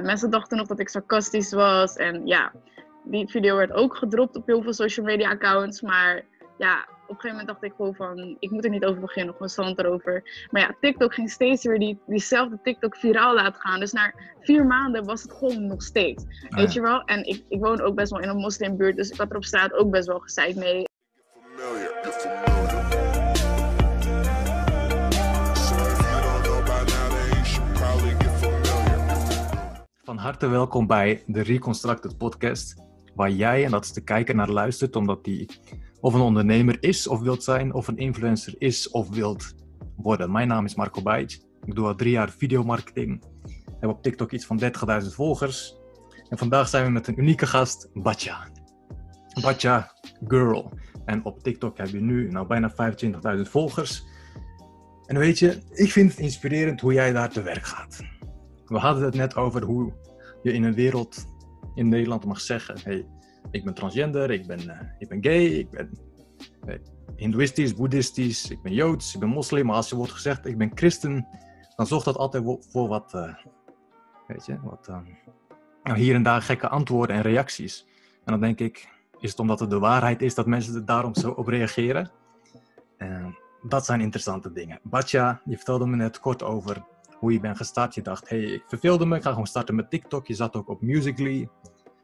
mensen dachten nog dat ik sarcastisch was. En ja, die video werd ook gedropt op heel veel social media accounts. Maar ja, op een gegeven moment dacht ik gewoon van, ik moet er niet over beginnen, constant erover. Maar ja, TikTok ging steeds weer die, diezelfde TikTok viraal laten gaan. Dus na vier maanden was het gewoon nog steeds. Ah, weet ja. je wel? En ik, ik woon ook best wel in een moslimbuurt, dus ik had er op straat ook best wel gezeik mee. familiar. You're familiar. Harte welkom bij de Reconstructed Podcast, waar jij, en dat is de kijker, naar luistert, omdat die of een ondernemer is of wilt zijn, of een influencer is of wilt worden. Mijn naam is Marco Bijtje. Ik doe al drie jaar videomarketing. Heb op TikTok iets van 30.000 volgers. En vandaag zijn we met een unieke gast, Batja. Batja Girl. En op TikTok heb je nu nou, bijna 25.000 volgers. En weet je, ik vind het inspirerend hoe jij daar te werk gaat. We hadden het net over hoe je in een wereld in Nederland mag zeggen: hey, ik ben transgender, ik ben, eh, ik ben gay, ik ben eh, hindoeïstisch, boeddhistisch, ik ben joods, ik ben moslim. Maar als je wordt gezegd: ik ben christen, dan zorgt dat altijd voor wat, eh, weet je, wat nou, hier en daar gekke antwoorden en reacties. En dan denk ik: is het omdat het de waarheid is dat mensen er daarom zo op reageren? Dat zijn interessante dingen. Batja, je vertelde me net kort over hoe je bent gestart. Je dacht, hey, ik verveelde me, ik ga gewoon starten met TikTok. Je zat ook op Musical.ly.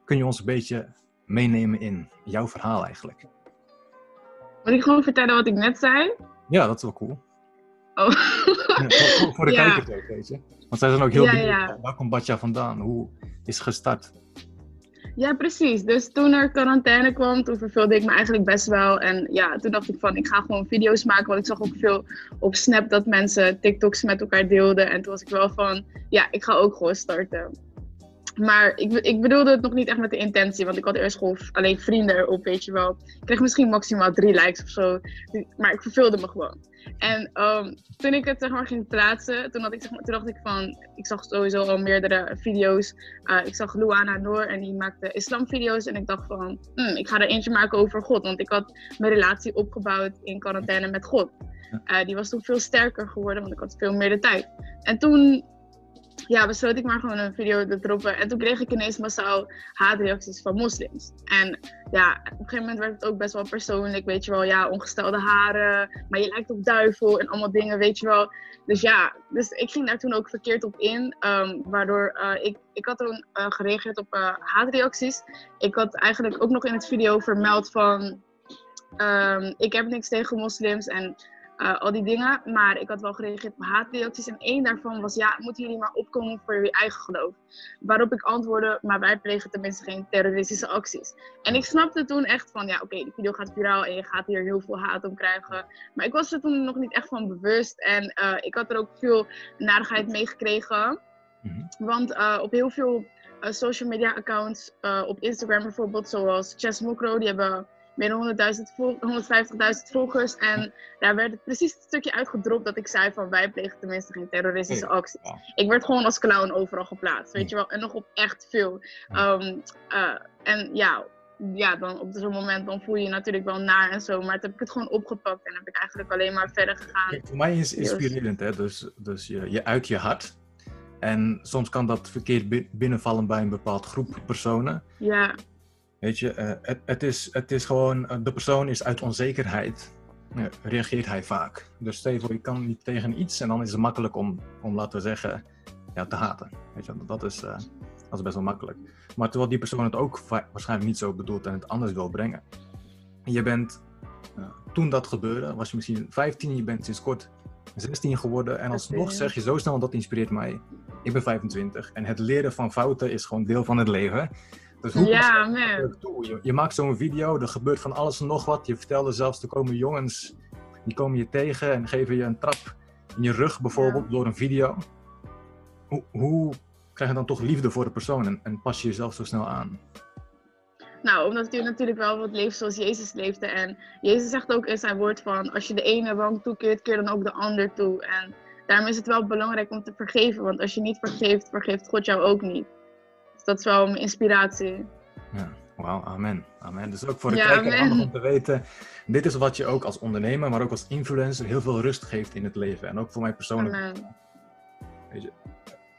Kun je ons een beetje meenemen in jouw verhaal eigenlijk? Moet ik gewoon vertellen wat ik net zei? Ja, dat is wel cool. Oh. Voor, voor de Ja. kijkers ook, weet je. Want zij zijn ook heel Ja, benieuwd, ja. waar komt Batja vandaan? Hoe is het gestart? Ja, precies. Dus toen er quarantaine kwam, toen verveelde ik me eigenlijk best wel. En ja, toen dacht ik van, ik ga gewoon video's maken. Want ik zag ook veel op Snap dat mensen TikToks met elkaar deelden. En toen was ik wel van, ja, ik ga ook gewoon starten. Maar ik, ik bedoelde het nog niet echt met de intentie. Want ik had eerst gewoon alleen vrienden erop, weet je wel. Ik kreeg misschien maximaal drie likes of zo. Maar ik verveelde me gewoon. En ehm, toen ik het zeg maar ging plaatsen, toen, had ik, zeg maar, toen dacht ik van, ik zag sowieso al meerdere video's. Uh, ik zag Luana Noor en die maakte islamvideo's. En ik dacht van, hmm, ik ga er eentje maken over God. Want ik had mijn relatie opgebouwd in quarantaine met God. Uh, die was toen veel sterker geworden, want ik had veel meer de tijd. En toen ja, besloot ik maar gewoon een video te droppen. En toen kreeg ik ineens massaal haatreacties van moslims. En ja, op een gegeven moment werd het ook best wel persoonlijk. Weet je wel, ja, ongestelde haren. Maar je lijkt op duivel en allemaal dingen, weet je wel. Dus ja, dus ik ging daar toen ook verkeerd op in. ehm, waardoor eh, ik, ik had toen eh, gereageerd op eh, haatreacties. Ik had eigenlijk ook nog in het video vermeld van... ehm, ik heb niks tegen moslims en eh, al die dingen. Maar ik had wel gereageerd op haatreacties. En één daarvan was, ja, moeten jullie maar opkomen voor je eigen geloof. Waarop ik antwoordde, maar wij plegen tenminste geen terroristische acties. En ik snapte toen echt van, ja, oké, die video gaat viraal en je gaat hier heel veel haat om krijgen. Maar ik was er toen nog niet echt van bewust. En eh, ik had er ook veel narigheid mee gekregen. Mhm. Want eh, op heel veel social media accounts, op Instagram bijvoorbeeld, zoals Chess Mokro, die hebben meer dan 100.000 vol- 150.000 volgers. En daar werd het precies het stukje uitgedropt dat ik zei van wij plegen tenminste geen terroristische acties. Ik werd gewoon als clown overal geplaatst, weet je wel. En nog op echt veel. Ehm, eh, en ja, ja, dan op zo'n moment dan voel je je natuurlijk wel naar en zo. Maar toen heb ik het gewoon opgepakt en heb ik eigenlijk alleen maar verder gegaan. Kijk, voor mij is het inspirerend, hè? Dus, dus je, je uit je hart. En soms kan dat verkeerd bi- binnenvallen bij een bepaald groep personen. Ja, Weet je, eh, het, het, is, het is gewoon, eh, de persoon is uit onzekerheid, eh, reageert hij vaak. Dus stel je voor, je kan niet tegen iets en dan is het makkelijk om, om laten we zeggen, ja, te haten. Weet je, dat is, dat is best wel makkelijk. Maar terwijl die persoon het ook waarschijnlijk niet zo bedoelt en het anders wil brengen. En je bent, toen dat gebeurde, was je misschien 15, je bent sinds kort 16 geworden. En alsnog zeg je zo snel, dat inspireert mij. Ik ben 25 en het leren van fouten is gewoon deel van het leven. Dus hoe ja man. toe? Je, je maakt zo'n video, er gebeurt van alles en nog wat. Je vertelde zelfs, er komen jongens, die komen je tegen en geven je een trap in je rug bijvoorbeeld door een video. Hoe, hoe krijg je dan toch liefde voor de persoon en, en pas je jezelf zo snel aan? Nou, omdat je natuurlijk wel wat leeft zoals Jezus leefde. En Jezus zegt ook in zijn woord van, als je de ene wang toekeert, keer dan ook de ander toe. En daarom is het wel belangrijk om te vergeven. Want als je niet vergeeft, vergeeft God jou ook niet. Dat is wel mijn inspiratie. Ja, wauw, amen. amen. Dus ook voor de Ja, kijker handig om te weten, dit is wat je ook als ondernemer, maar ook als influencer heel veel rust geeft in het leven. En ook voor mij persoonlijk Amen.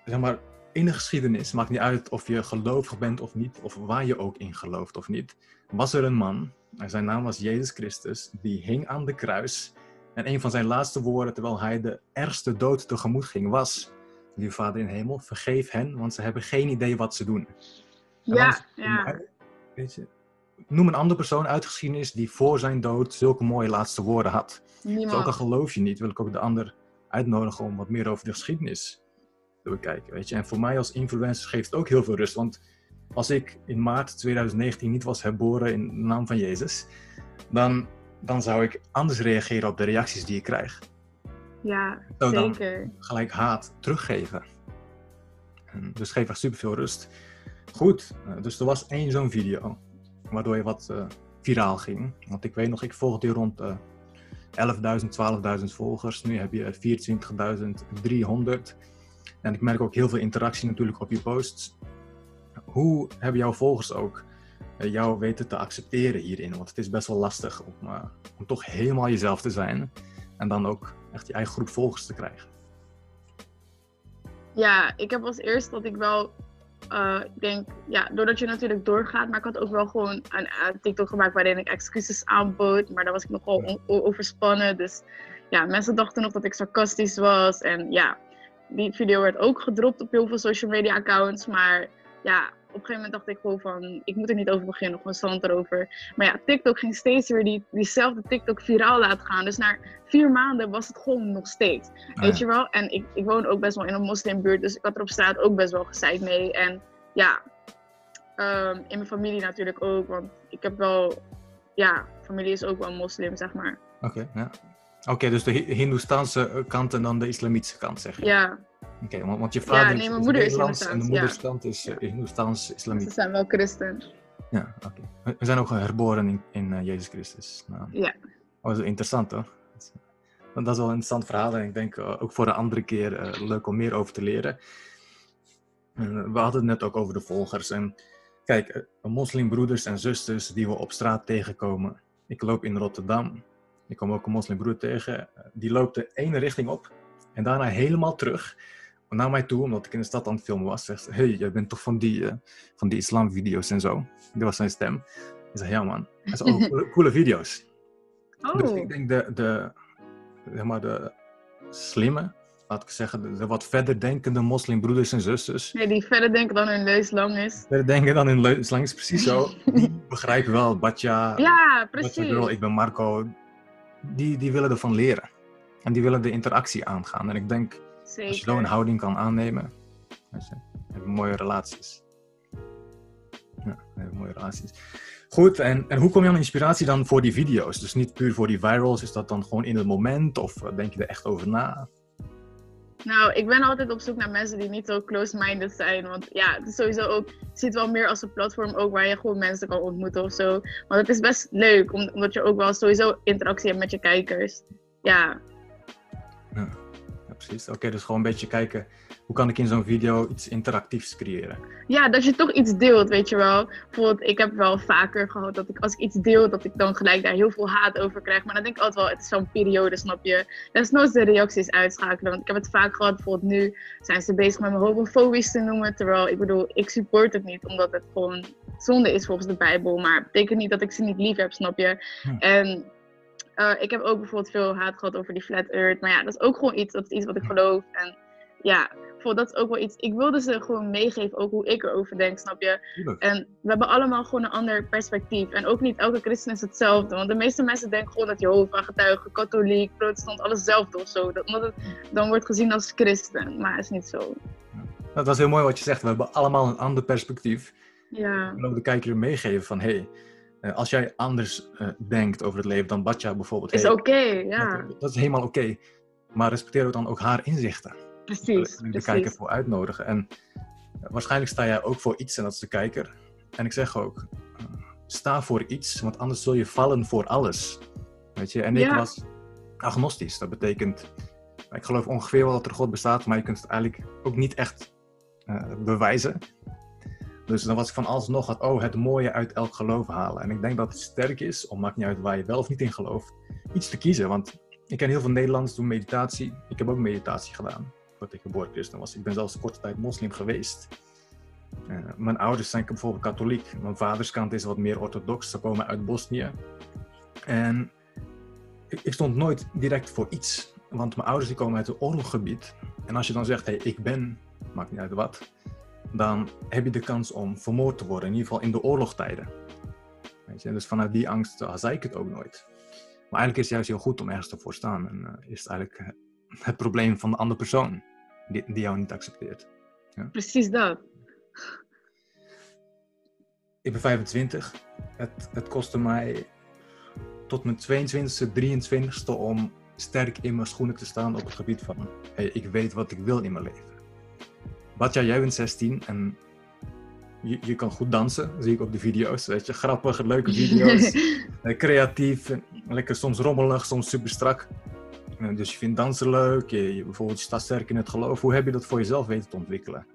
zeg maar, in de geschiedenis, maakt niet uit of je gelovig bent of niet, of waar je ook in gelooft of niet, was er een man, en zijn naam was Jezus Christus, die hing aan de kruis. En een van zijn laatste woorden, terwijl hij de ergste dood tegemoet ging, was: Lieve Vader in hemel, vergeef hen, want ze hebben geen idee wat ze doen. Dan Ja, ja. Weet je, noem een andere persoon uit de geschiedenis die voor zijn dood zulke mooie laatste woorden had. Dus ook al Niemand. geloof je niet, wil ik ook de ander uitnodigen om wat meer over de geschiedenis te bekijken. Weet je? En voor mij als influencer geeft het ook heel veel rust. Want als ik in maart 2019 niet was herboren in de naam van Jezus, dan, dan zou ik anders reageren op de reacties die ik krijg. Ja, Zou dan zeker. gelijk haat teruggeven. En dus geeft echt superveel rust. Goed, eh, dus er was één zo'n video waardoor je wat eh, viraal ging. Want ik weet nog, ik volgde je rond eh 11.000, 12.000 volgers. Nu heb je 24.300. En ik merk ook heel veel interactie natuurlijk op je posts. Hoe hebben jouw volgers ook eh, jou weten te accepteren hierin? Want het is best wel lastig om, om toch helemaal jezelf te zijn. En dan ook echt je eigen groep volgers te krijgen. Ja, ik heb als eerst dat ik wel, eh, ik denk, ja, doordat je natuurlijk doorgaat, maar ik had ook wel gewoon een, een TikTok gemaakt waarin ik excuses aanbood, maar daar was ik nogal overspannen. Dus ja, mensen dachten nog dat ik sarcastisch was. En ja, die video werd ook gedropt op heel veel social media accounts, maar ja, een gegeven moment dacht ik gewoon van, ik moet er niet over beginnen, constant erover. Maar ja, TikTok ging steeds weer die, diezelfde TikTok viraal laten gaan. Dus na vier maanden was het gewoon nog steeds. Weet je wel? En ik, ik woon ook best wel in een moslimbuurt, dus ik had er op straat ook best wel gezeid mee. En ja, ehm, in mijn familie natuurlijk ook, want ik heb wel, ja, familie is ook wel moslim, zeg maar. Oké, ja. Oké, dus de Hi- Hindoestaanse kant en dan de islamitische kant, zeg je? Ja, Oké, want, want je vader nee, is, mijn is moeder is Nederlands en de Hindoestaans, ja. is uh, Hindoestaans ze islamitisch. zijn wel christen. Ja, oké. We- We zijn ook herboren in, in eh, Jezus Christus. Nou, Ja. Dat is interessant hoor. Dat is, want dat is wel een interessant verhaal en ik denk eh, ook voor een andere keer eh, leuk om meer over te leren. Eh, we hadden het net ook over de volgers. En kijk, eh, moslimbroeders en zusters die we op straat tegenkomen. Ik loop in Rotterdam. Ik kom ook een moslimbroeder tegen. Eh, Die loopt de ene richting op en daarna helemaal terug naar mij toe, omdat ik in de stad aan het filmen was. Zegt, hey, jij bent toch van die, eh, van die islamvideo's en zo? Dat was zijn stem. Ik zei, ja man. Hij zei, oh, coole, coole video's. Dus Oh, ik denk de, de, zeg maar de slimme, laat ik zeggen, de, de wat verder denkende moslimbroeders en zusters. nee, die verder denken dan hun leus lang is. Verder denken dan in leu- slang is precies zo. Die begrijpen wel, Batja, Ja, Batja precies. girl, ik ben Marco. Die, die willen ervan leren. En die willen de interactie aangaan. En ik denk, als je zo'n houding kan aannemen, heb je mooie relaties. Ja, heb je mooie relaties. Goed, en, en hoe kom je aan inspiratie dan voor die video's? Dus niet puur voor die virals, is dat dan gewoon in het moment of eh, denk je er echt over na? Nou, ik ben altijd op zoek naar mensen die niet zo close-minded zijn. Want ja, het is sowieso ook, ik zie het wel meer als een platform ook waar je gewoon mensen kan ontmoeten of zo. Want het is best leuk, om- omdat je ook wel sowieso interactie hebt met je kijkers. Ja, Ja, precies. Oké, dus gewoon een beetje kijken, hoe kan ik in zo'n video iets interactiefs creëren? ja, dat je toch iets deelt, weet je wel. Bijvoorbeeld, ik heb wel vaker gehad dat ik als ik iets deel, dat ik dan gelijk daar heel veel haat over krijg. Maar dan denk ik altijd wel, het is zo'n periode, snap je. Desnoods de reacties uitschakelen. Want ik heb het vaak gehad, bijvoorbeeld nu zijn ze bezig met me homofobisch te noemen. Terwijl, ik bedoel, ik support het niet, omdat het gewoon zonde is volgens de Bijbel. Maar het betekent niet dat ik ze niet lief heb, snap je. Hm. En eh, ik heb ook bijvoorbeeld veel haat gehad over die flat earth. Maar ja, dat is ook gewoon iets, dat is iets wat ik geloof. En ja, dat is ook wel iets. Ik wilde ze gewoon meegeven, ook hoe ik erover denk, snap je? En we hebben allemaal gewoon een ander perspectief. En ook niet elke christen is hetzelfde. Want de meeste mensen denken gewoon dat Jehovah, getuige, katholiek, protestant, alles hetzelfde of zo. Dat, omdat het dan wordt gezien als christen. Maar het is niet zo. Dat was heel mooi wat je zegt. We hebben allemaal een ander perspectief. Ja, wil ook de kijker meegeven van, hé, hey, als jij anders eh, denkt over het leven dan Batja bijvoorbeeld. is hey, oké, ja. dat, dat is helemaal oké. Maar respecteer ook dan ook haar inzichten. Precies, ik de kijker voor uitnodigen. En eh, waarschijnlijk sta jij ook voor iets en dat is de kijker. En ik zeg ook, eh, sta voor iets, want anders zul je vallen voor alles. Weet je, en ik Ja. was agnostisch. Dat betekent, ik geloof ongeveer wel dat er God bestaat, maar je kunt het eigenlijk ook niet echt eh, bewijzen. Dus dan was ik van alles nog het, oh, het mooie uit elk geloof halen. En ik denk dat het sterk is, om maakt niet uit waar je wel of niet in gelooft, iets te kiezen. Want ik ken heel veel Nederlanders doen meditatie. Ik heb ook meditatie gedaan. dat ik geboren christen was. Ik ben zelfs korte tijd moslim geweest. Eh, mijn ouders zijn bijvoorbeeld katholiek. Mijn vaderskant is wat meer orthodox. Ze komen uit Bosnië. En ik, ik stond nooit direct voor iets. Want mijn ouders die komen uit een oorlogsgebied. En als je dan zegt, hey, ik ben, maakt niet uit wat, dan heb je de kans om vermoord te worden. In ieder geval in de oorlogstijden. Weet je? En dus vanuit die angst uh, zei ik het ook nooit. Maar eigenlijk is het juist heel goed om ergens te voor staan. En uh, is het eigenlijk uh, het probleem van de andere persoon die, die jou niet accepteert. Precies dat. Ik ben 25. Het, het kostte mij tot mijn 22e, 23e om sterk in mijn schoenen te staan op het gebied van hey, ik weet wat ik wil in mijn leven. Batja, jij bent 16 en je, je kan goed dansen, zie ik op de video's. Weet je, grappige, leuke video's. Eh, creatief, lekker soms rommelig, soms super strak. Eh, Dus je vindt dansen leuk, je, je, bijvoorbeeld je staat sterk in het geloof. Hoe heb je dat voor jezelf weten te ontwikkelen?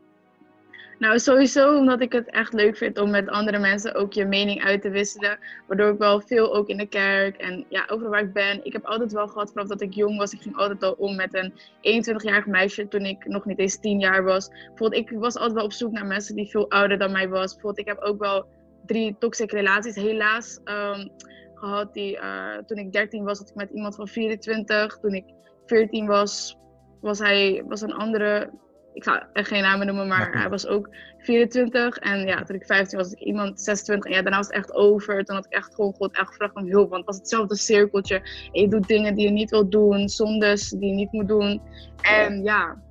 Nou, sowieso omdat ik het echt leuk vind om met andere mensen ook je mening uit te wisselen. Waardoor ik wel veel ook in de kerk en ja, overal waar ik ben. Ik heb altijd wel gehad vanaf dat ik jong was. Ik ging altijd al om met een 21-jarig meisje toen ik nog niet eens 10 jaar was. Bijvoorbeeld, ik was altijd wel op zoek naar mensen die veel ouder dan mij was. Bijvoorbeeld, ik heb ook wel drie toxic relaties helaas um, gehad. Die, uh, toen ik 13 was, had ik met iemand van 24. Toen ik 14 was, was hij was een andere ik ga echt geen namen noemen, maar ja. hij was ook 24. En ja, toen ik 15 was, was ik iemand 26. En ja, daarna was het echt over. Toen had ik echt gewoon God echt gevraagd om hulp. Want het was hetzelfde cirkeltje. En je doet dingen die je niet wil doen, zondes die je niet moet doen. En ja,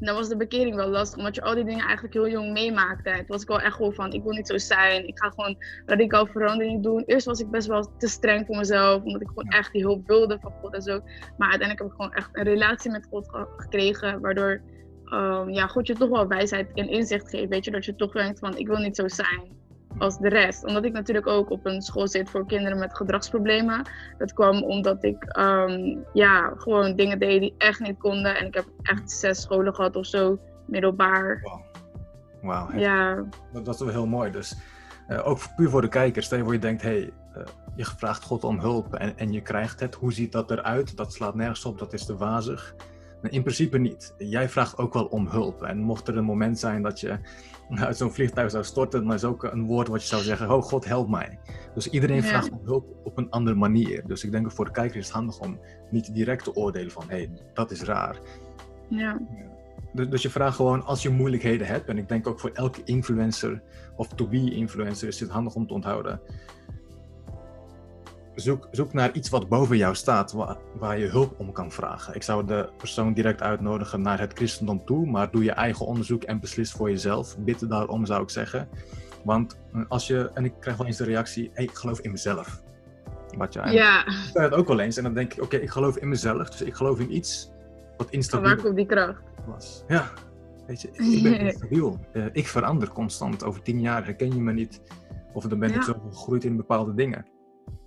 dan was de bekering wel lastig, omdat je al die dingen eigenlijk heel jong meemaakte. En toen was ik wel echt gewoon van, ik wil niet zo zijn. Ik ga gewoon radicaal verandering doen. Eerst was ik best wel te streng voor mezelf, omdat ik gewoon echt die hulp wilde van God en zo. Maar uiteindelijk heb ik gewoon echt een relatie met God gekregen, waardoor um, ja, God je toch wel wijsheid en inzicht geeft. Weet je, dat je toch denkt van ik wil niet zo zijn als de rest. Omdat ik natuurlijk ook op een school zit voor kinderen met gedragsproblemen. Dat kwam omdat ik um, ja, gewoon dingen deed die echt niet konden. En ik heb echt zes scholen gehad of zo, middelbaar. Wauw, wow, ja. dat, dat is wel heel mooi. Dus uh, ook puur voor de kijkers, stel je voor je denkt, hey, uh, je vraagt God om hulp en, en je krijgt het. Hoe ziet dat eruit? Dat slaat nergens op, dat is te wazig. In principe niet. Jij vraagt ook wel om hulp. En mocht er een moment zijn dat je uit zo'n vliegtuig zou storten, dan is ook een woord wat je zou zeggen: Oh God, help mij. Dus iedereen ja. vraagt om hulp op een andere manier. Dus ik denk dat voor de kijker is het handig om niet direct te oordelen van: hé, hey, dat is raar. Ja. Dus, dus je vraagt gewoon als je moeilijkheden hebt. En ik denk ook voor elke influencer of to-be-influencer is het handig om te onthouden. Zoek, zoek, naar iets wat boven jou staat, waar, waar, je hulp om kan vragen. Ik zou de persoon direct uitnodigen naar het christendom toe, maar doe je eigen onderzoek en beslis voor jezelf. Bid daarom, zou ik zeggen. Want als je, en ik krijg wel eens de reactie, hey, ik geloof in mezelf. Wat je ja. Ik het ook wel eens en dan denk ik, oké, okay, ik geloof in mezelf, dus ik geloof in iets wat instabiel waar komt die kracht? was. Ja, weet je, ik ben instabiel. uh, ik verander constant. Over tien jaar herken je me niet. Of dan ben ik zo gegroeid in bepaalde dingen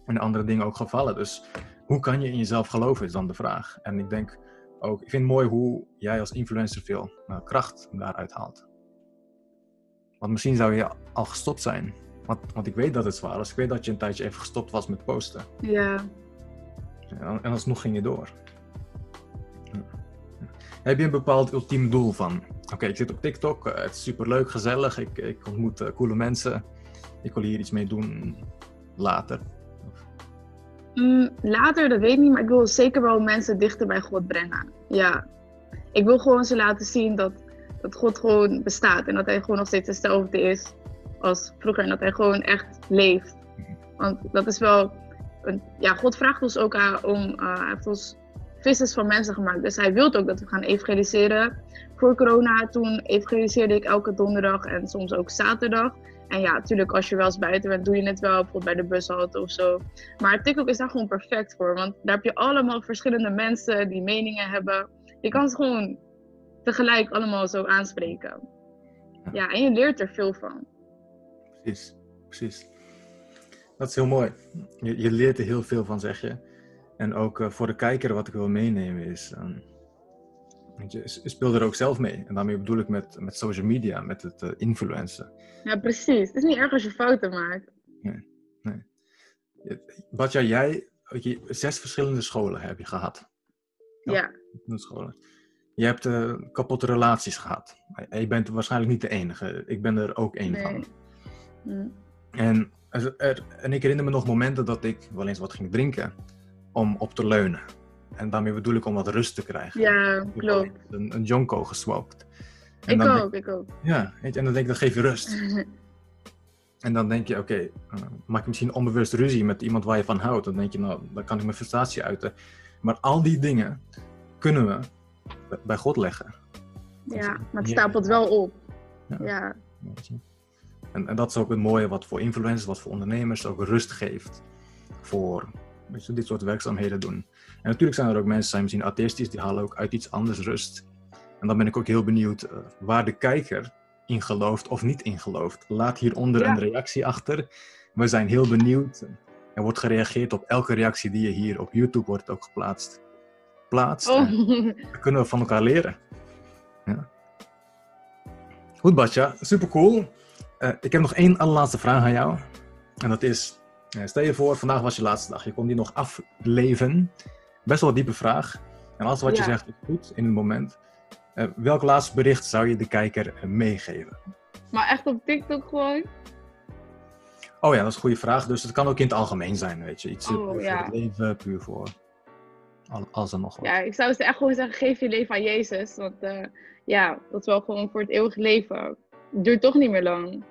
en andere dingen ook gevallen. Dus hoe kan je in jezelf geloven, is dan de vraag. En ik denk ook, ik vind het mooi hoe jij als influencer veel uh, kracht daaruit haalt. Want misschien zou je al gestopt zijn. Want, want ik weet dat het zwaar is. Ik weet dat je een tijdje even gestopt was met posten. Ja. En, en alsnog ging je door. Ja. Heb je een bepaald ultiem doel van? Oké, okay, ik zit op TikTok, uh, het is super leuk, gezellig, ik, ik ontmoet uh, coole mensen. Ik wil hier iets mee doen later. Mm, later, dat weet ik niet, maar ik wil zeker wel mensen dichter bij God brengen. Ja. Ik wil gewoon ze laten zien dat, dat God gewoon bestaat en dat hij gewoon nog steeds hetzelfde is als vroeger en dat hij gewoon echt leeft. Want dat is wel, een, ja, God vraagt ons ook aan om, uh, hij heeft ons vissers van mensen gemaakt. Dus hij wil ook dat we gaan evangeliseren. Voor corona, toen evangeliseerde ik elke donderdag en soms ook zaterdag. En ja, natuurlijk, als je wel eens buiten bent, doe je het wel, bijvoorbeeld bij de bushalte of zo. Maar TikTok is daar gewoon perfect voor, want daar heb je allemaal verschillende mensen die meningen hebben. Je kan ze gewoon tegelijk allemaal zo aanspreken. Ja, ja en je leert er veel van. Precies, precies. Dat is heel mooi. Je, je leert er heel veel van, zeg je. En ook uh, voor de kijker, wat ik wil meenemen is. Um, je speelt er ook zelf mee. En daarmee bedoel ik met, met social media, met het uh, influencen. Ja, precies. Het is niet erg als je fouten maakt. Nee, nee. Batja, jij, je, zes verschillende scholen heb je gehad. Ja. ja. Scholen. je hebt eh, kapotte relaties gehad. Je bent waarschijnlijk niet de enige. Ik ben er ook één Nee. van. Hm. En, er, er- en ik herinner me nog momenten dat ik wel eens wat ging drinken om op te leunen. En daarmee bedoel ik om wat rust te krijgen. Ja, klopt. Een, een jonko geswoopt. En Ik dan denk- ook, ik ook. ja, weet je, en dan denk ik, dat geeft je rust. En dan denk je, oké, eh, maak je misschien onbewust ruzie met iemand waar je van houdt. Dan denk je, nou, dan kan ik mijn frustratie uiten. Maar al die dingen kunnen we bij- God leggen. ja, maar het stapelt wel op. Ja. En, en dat is ook het mooie wat voor influencers, wat voor ondernemers ook rust geeft. Voor weet je, dit soort werkzaamheden doen. En natuurlijk zijn er ook mensen, zijn misschien atheïstisch, die halen ook uit iets anders rust. En dan ben ik ook heel benieuwd eh, waar de kijker in gelooft of niet in gelooft. Laat hieronder Ja. een reactie achter. We zijn heel benieuwd. Er wordt gereageerd op elke reactie die je hier op YouTube wordt ook geplaatst. Plaatst. oh. Kunnen we van elkaar leren. Ja. Goed, Batja, super cool. ik heb nog één allerlaatste vraag aan jou. En dat is: eh, stel je voor, vandaag was je laatste dag. Je kon die nog afleven. Best wel een diepe vraag. En alles wat je zegt is goed in het moment. Eh, welk laatste bericht zou je de kijker eh, meegeven? maar echt op TikTok gewoon? Oh ja, dat is een goede vraag. Dus het kan ook in het algemeen zijn, weet je. Iets Oh, puur ja. voor het leven, puur voor al- alles en nog wat. Ja, ik zou ze echt gewoon zeggen, geef je leven aan Jezus. Want eh, ja, dat is wel gewoon voor het eeuwige leven. Het duurt toch niet meer lang.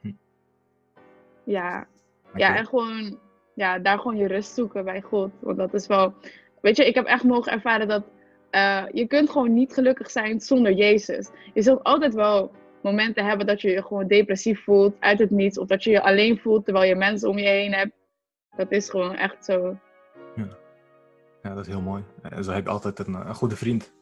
Hm. Ja. Ja, en gewoon, ja, daar gewoon je rust zoeken bij God. Want dat is wel, weet je, ik heb echt mogen ervaren dat eh, je kunt gewoon niet gelukkig zijn zonder Jezus. Je zult altijd wel momenten hebben dat je je gewoon depressief voelt uit het niets. Of dat je je alleen voelt terwijl je mensen om je heen hebt. Dat is gewoon echt zo. Ja, dat is heel mooi. En zo heb je altijd een, een goede vriend.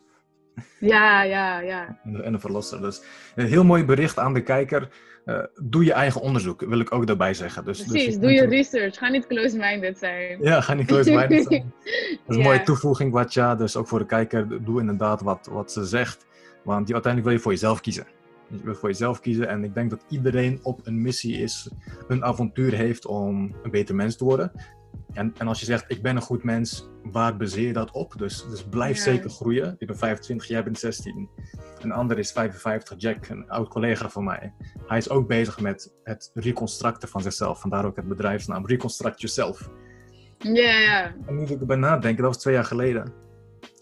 Ja, ja, ja. En de- en verlosser. Dus een heel mooi bericht aan de kijker. Eh, doe je eigen onderzoek, wil ik ook daarbij zeggen. Dus, dus Precies, je doe je research. Ga niet close-minded zijn. Ja, ga niet close-minded zijn. Dat is een Ja. mooie toevoeging, Watja. Dus ook voor de kijker, doe inderdaad wat, wat ze zegt. Want je, uiteindelijk wil je voor jezelf kiezen. Je wil voor jezelf kiezen. En ik denk dat iedereen op een missie is, een avontuur heeft om een beter mens te worden. En, en als je zegt, ik ben een goed mens, waar baseer je dat op? Dus, dus blijf Ja. zeker groeien. Ik ben 25, jij bent 16. Een ander is 55, Jack, een oud collega van mij. Hij is ook bezig met het reconstructen van zichzelf. Vandaar ook het bedrijfsnaam Reconstruct Yourself. Ja, ja. En nu ik erbij nadenken, dat was twee jaar geleden.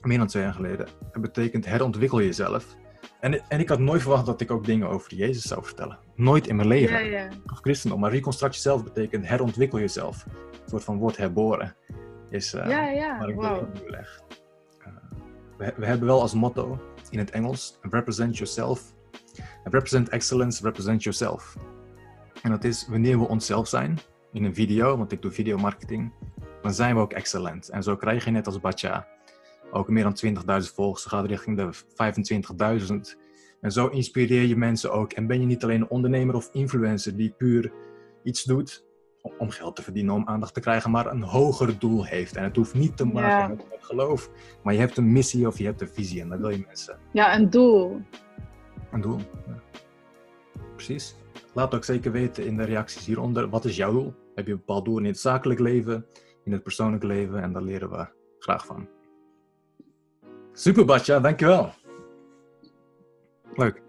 Meer dan twee jaar geleden. Het betekent herontwikkel jezelf. En, en ik had nooit verwacht dat ik ook dingen over Jezus zou vertellen. Nooit in mijn leven. Ja, ja. Of christendom. Maar reconstruct jezelf betekent herontwikkel jezelf. Een soort van word herboren. Is uh, Ja, ja. waar ik Wow. nu leg. Uh, we, we hebben wel als motto in het Engels: represent yourself. Represent excellence, represent yourself. En dat is wanneer we onszelf zijn in een video, want ik doe videomarketing, dan zijn we ook excellent. En zo krijg je net als Batja ook meer dan 20.000 volgers. Ze gaat richting de 25.000. En zo inspireer je mensen ook. En ben je niet alleen een ondernemer of influencer die puur iets doet om- geld te verdienen, om aandacht te krijgen, maar een hoger doel heeft. En het hoeft niet te maken Ja. met geloof, maar je hebt een missie of je hebt een visie. En dat wil je mensen Ja, een doel. een doel. Ja. Precies. Laat ook zeker weten in de reacties hieronder. Wat is jouw doel? Heb je een bepaald doel in het zakelijk leven, in het persoonlijk leven? En daar leren we graag van. Super, Batja. Dankjewel. Leuk.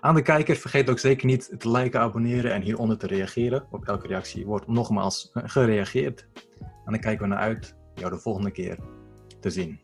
Aan de kijker, vergeet ook zeker niet te liken, abonneren en hieronder te reageren. Op elke reactie wordt nogmaals eh, gereageerd. En dan kijken we naar uit jou de volgende keer te zien.